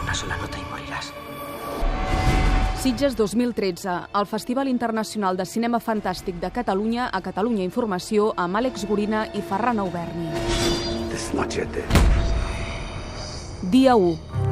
una sola nota y morirás. Sitges 2013, el Festival Internacional de Cinema Fantàstic de Catalunya a Catalunya Informació amb Àlex Gorina i Ferran Auberni. Dia 1.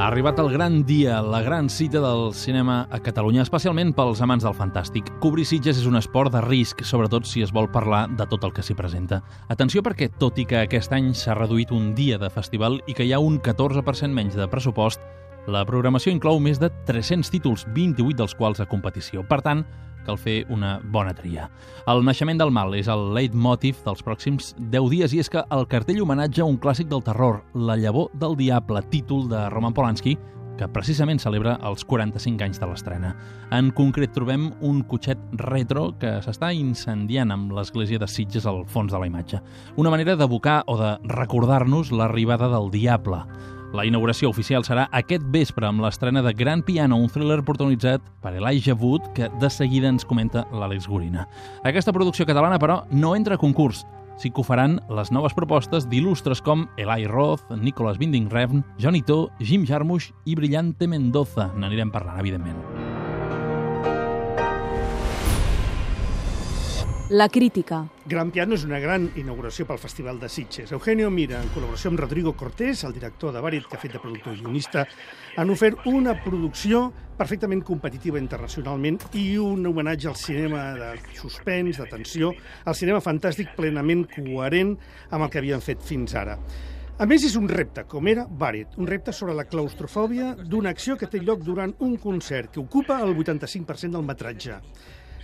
Ha arribat el gran dia, la gran cita del cinema a Catalunya, especialment pels amants del fantàstic. Cobrir Sitges és un esport de risc, sobretot si es vol parlar de tot el que s'hi presenta. Atenció perquè, tot i que aquest any s'ha reduït un dia de festival i que hi ha un 14% menys de pressupost, la programació inclou més de 300 títols, 28 dels quals a competició. Per tant, cal fer una bona tria. El naixement del mal és el leitmotiv dels pròxims 10 dies i és que el cartell homenatja un clàssic del terror, La llavor del diable, títol de Roman Polanski, que precisament celebra els 45 anys de l'estrena. En concret, trobem un cotxet retro que s'està incendiant amb l'església de Sitges al fons de la imatge. Una manera d'evocar o de recordar-nos l'arribada del diable. La inauguració oficial serà aquest vespre amb l'estrena de Gran Piano, un thriller protagonitzat per Elijah Wood, que de seguida ens comenta l'Àlex Gorina. Aquesta producció catalana, però, no entra a concurs. Sí que ho faran les noves propostes d'il·lustres com Eli Roth, Nicholas Winding Refn, Johnny To, Jim Jarmusch i Brillante Mendoza. N'anirem parlant, evidentment. La crítica. Gran Piano és una gran inauguració pel Festival de Sitges. Eugenio Mira, en col·laboració amb Rodrigo Cortés, el director de Bàrit, que ha fet de productor i guionista, han ofert una producció perfectament competitiva internacionalment i un homenatge al cinema de suspens, de tensió, al cinema fantàstic plenament coherent amb el que havien fet fins ara. A més, és un repte, com era Bàrit, un repte sobre la claustrofòbia d'una acció que té lloc durant un concert que ocupa el 85% del metratge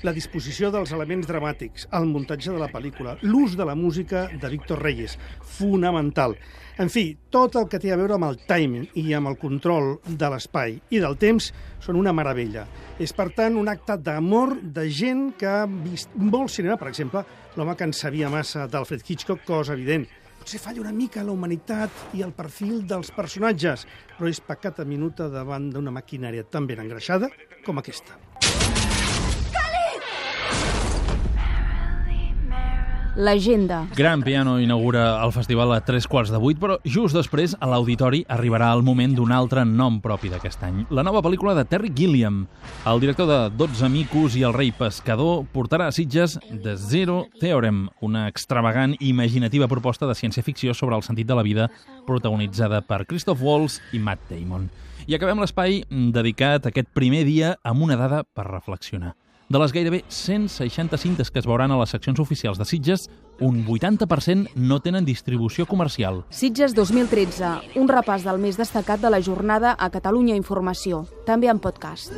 la disposició dels elements dramàtics, el muntatge de la pel·lícula, l'ús de la música de Víctor Reyes, fonamental. En fi, tot el que té a veure amb el timing i amb el control de l'espai i del temps són una meravella. És, per tant, un acte d'amor de gent que ha vist molt cinema, per exemple, l'home que en sabia massa d'Alfred Hitchcock, cosa evident. Potser falla una mica la humanitat i el perfil dels personatges, però és pecata minuta davant d'una maquinària tan ben engreixada com aquesta. L'agenda. Gran Piano inaugura el festival a tres quarts de vuit, però just després a l'auditori arribarà el moment d'un altre nom propi d'aquest any. La nova pel·lícula de Terry Gilliam. El director de 12 micos i el rei pescador portarà a Sitges The Zero Theorem, una extravagant i imaginativa proposta de ciència-ficció sobre el sentit de la vida protagonitzada per Christoph Waltz i Matt Damon. I acabem l'espai dedicat aquest primer dia amb una dada per reflexionar. De les gairebé 160 cintes que es veuran a les seccions oficials de Sitges, un 80% no tenen distribució comercial. Sitges 2013, un repàs del més destacat de la jornada a Catalunya Informació, també en podcast.